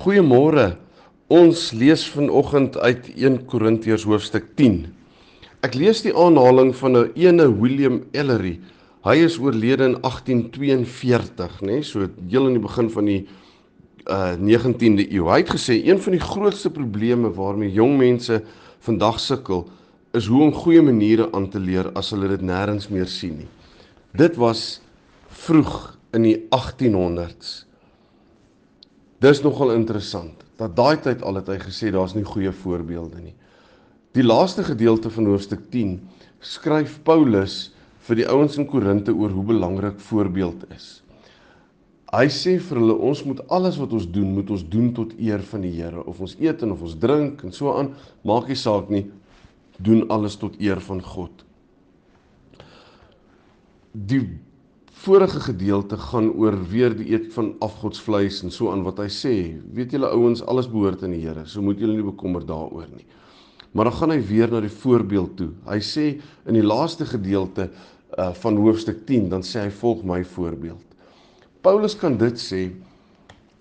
Goeiemôre. Ons lees vanoggend uit 1 Korintiërs hoofstuk 10. Ek lees die aanhaling van 'n ene William Ellery. Hy is oorlede in 1842, nê, nee, so heel in die begin van die uh 19de eeu. Hy het gesê een van die grootste probleme waarmee jong mense vandag sukkel is hoe om goeie maniere aan te leer as hulle dit nêrens meer sien nie. Dit was vroeg in die 1800s. Dis nogal interessant dat daai tyd al het hy gesê daar's nie goeie voorbeelde nie. Die laaste gedeelte van hoofstuk 10 skryf Paulus vir die ouens in Korinte oor hoe belangrik voorbeeld is. Hy sê vir hulle ons moet alles wat ons doen, moet ons doen tot eer van die Here. Of ons eet en of ons drink en so aan, maak nie saak nie, doen alles tot eer van God. Die vorige gedeelte gaan oor weer die eet van afgodsvleis en so aan wat hy sê. Weet julle ouens, alles behoort aan die Here. So moet julle nie bekommer daaroor nie. Maar dan gaan hy weer na die voorbeeld toe. Hy sê in die laaste gedeelte uh, van hoofstuk 10, dan sê hy volg my voorbeeld. Paulus kan dit sê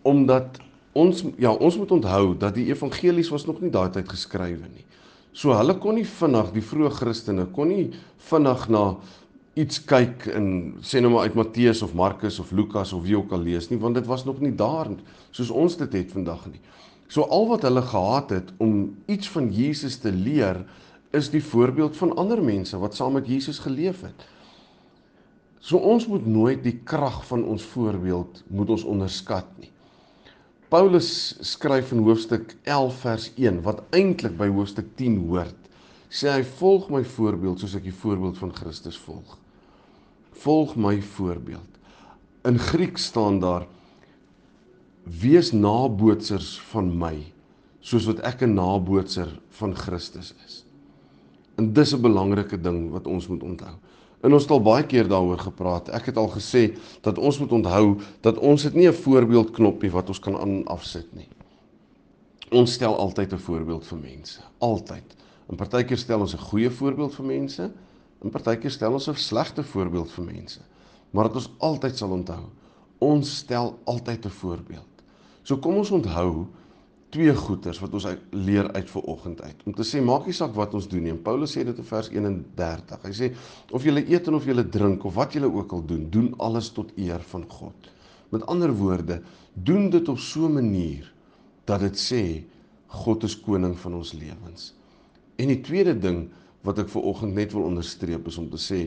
omdat ons ja, ons moet onthou dat die evangelies was nog nie daai tyd geskrywe nie. So hulle kon nie vinnig die vroeë Christene kon nie vinnig na iets kyk in sê nou maar uit Matteus of Markus of Lukas of wie ook al lees nie want dit was nog nie daar soos ons dit het vandag nie. So al wat hulle gehad het om iets van Jesus te leer is die voorbeeld van ander mense wat saam met Jesus geleef het. So ons moet nooit die krag van ons voorbeeld moet ons onderskat nie. Paulus skryf in hoofstuk 11 vers 1 wat eintlik by hoofstuk 10 hoort. Sê hy volg my voorbeeld soos ek die voorbeeld van Christus volg volg my voorbeeld. In Griek staan daar wees nabootsers van my soos wat ek 'n nabootser van Christus is. En dis 'n belangrike ding wat ons moet onthou. En ons het al baie keer daaroor gepraat. Ek het al gesê dat ons moet onthou dat ons het nie 'n voorbeeldknoppie wat ons kan aan en afsit nie. Ons stel altyd 'n voorbeeld vir mense, altyd. En partykeer stel ons 'n goeie voorbeeld vir mense, In partykeer stel ons 'n slegte voorbeeld vir mense. Maar dat ons altyd sal onthou, ons stel altyd 'n voorbeeld. So kom ons onthou twee goeters wat ons uit, leer uit ver oggend uit. Om te sê maak nie saak wat ons doen nie. Paulus sê dit in vers 31. Hy sê of jy eet en of jy drink of wat jy ook al doen, doen alles tot eer van God. Met ander woorde, doen dit op so 'n manier dat dit sê God is koning van ons lewens. En die tweede ding wat ek ver oggend net wil onderstreep is om te sê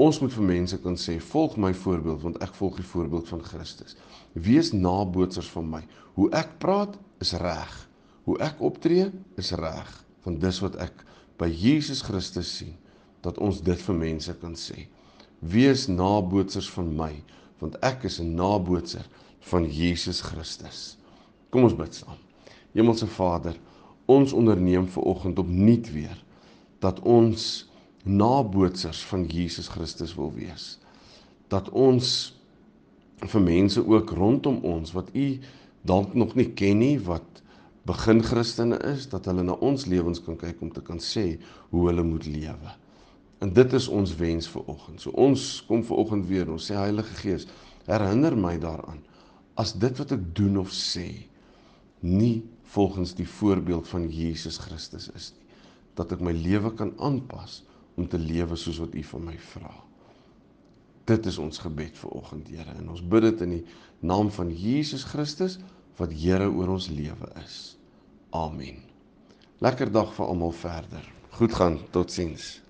ons moet vir mense kan sê volg my voorbeeld want ek volg die voorbeeld van Christus. Wees nabootsers van my. Hoe ek praat is reg. Hoe ek optree is reg want dis wat ek by Jesus Christus sien dat ons dit vir mense kan sê. Wees nabootsers van my want ek is 'n nabootser van Jesus Christus. Kom ons bid saam. Hemelse Vader, ons onderneem ver oggend opnuut weer dat ons nabootsers van Jesus Christus wil wees. Dat ons vir mense ook rondom ons wat u dalk nog nie ken nie wat begin Christene is, dat hulle na ons lewens kan kyk om te kan sê hoe hulle moet lewe. En dit is ons wens vir oggend. So ons kom vir oggend weer, ons sê Heilige Gees, herinner my daaraan as dit wat ek doen of sê nie volgens die voorbeeld van Jesus Christus is nie dat ek my lewe kan aanpas om te lewe soos wat U van my vra. Dit is ons gebed vir oggend, Here, en ons bid dit in die naam van Jesus Christus wat Here oor ons lewe is. Amen. Lekker dag vir almal verder. Goed gaan, totsiens.